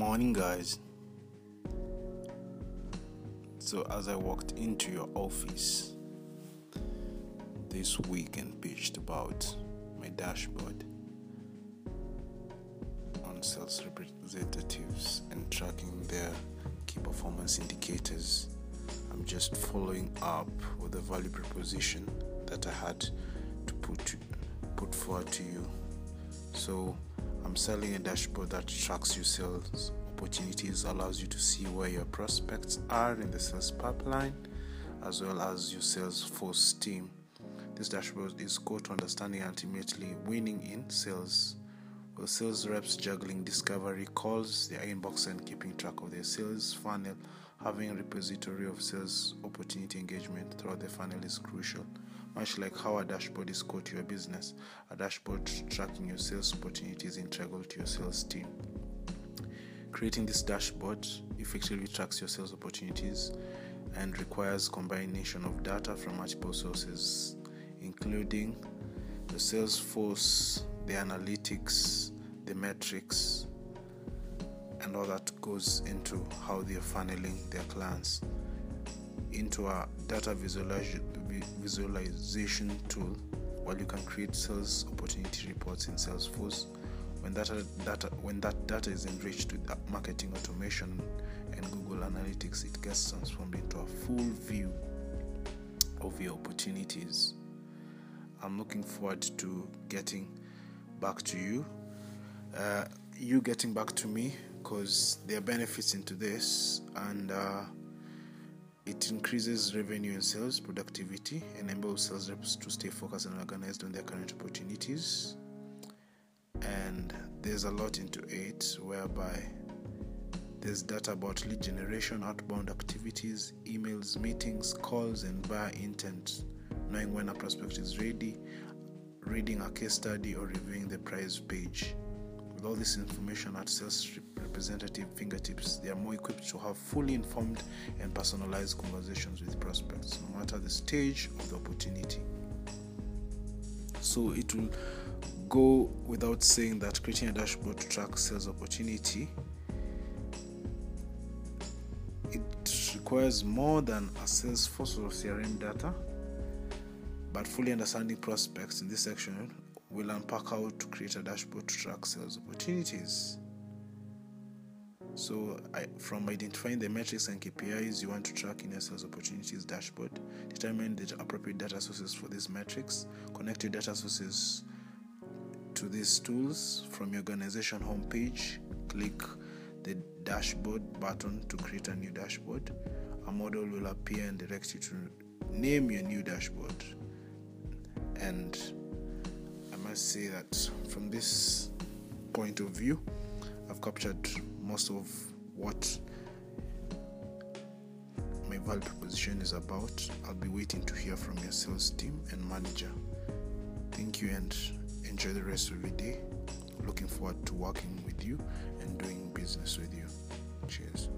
Morning, guys. So, as I walked into your office this week and pitched about my dashboard on sales representatives and tracking their key performance indicators, I'm just following up with the value proposition that I had to put put forward to you. So, I'm selling a dashboard that tracks your sales opportunities, allows you to see where your prospects are in the sales pipeline, as well as your sales force team. This dashboard is core to understanding ultimately winning in sales. With sales reps juggling discovery calls, their inbox, and keeping track of their sales funnel, having a repository of sales opportunity engagement throughout the funnel is crucial. Much like how a dashboard is core to your business, a dashboard tracking your sales opportunities is integral to your sales team. Creating this dashboard effectively tracks your sales opportunities and requires combination of data from multiple sources, including the sales force, the analytics, the metrics, and all that goes into how they're funneling their clients into a data visualization tool while you can create sales opportunity reports in Salesforce. When data, when that data is enriched with marketing automation and Google Analytics, it gets transformed into a full view of your opportunities. I'm looking forward to getting back to you. Uh, you getting back to me because there are benefits into this and uh, it increases revenue and sales productivity, enables sales reps to stay focused and organized on their current opportunities. And there's a lot into it whereby there's data about lead generation, outbound activities, emails, meetings, calls, and buyer intent, knowing when a prospect is ready, reading a case study, or reviewing the price page. With all this information at sales representative fingertips, they are more equipped to have fully informed and personalized conversations with prospects, no matter the stage of the opportunity. So it will go without saying that creating a dashboard to track sales opportunity it requires more than a Salesforce or CRM data, but fully understanding prospects in this section will unpack how to create a dashboard to track sales opportunities. So, I, from identifying the metrics and KPIs you want to track in your sales opportunities dashboard, determine the appropriate data sources for these metrics, connect your data sources to these tools from your organization homepage, click the dashboard button to create a new dashboard. A model will appear and direct you to name your new dashboard. And Say that from this point of view, I've captured most of what my value proposition is about. I'll be waiting to hear from your sales team and manager. Thank you and enjoy the rest of your day. Looking forward to working with you and doing business with you. Cheers.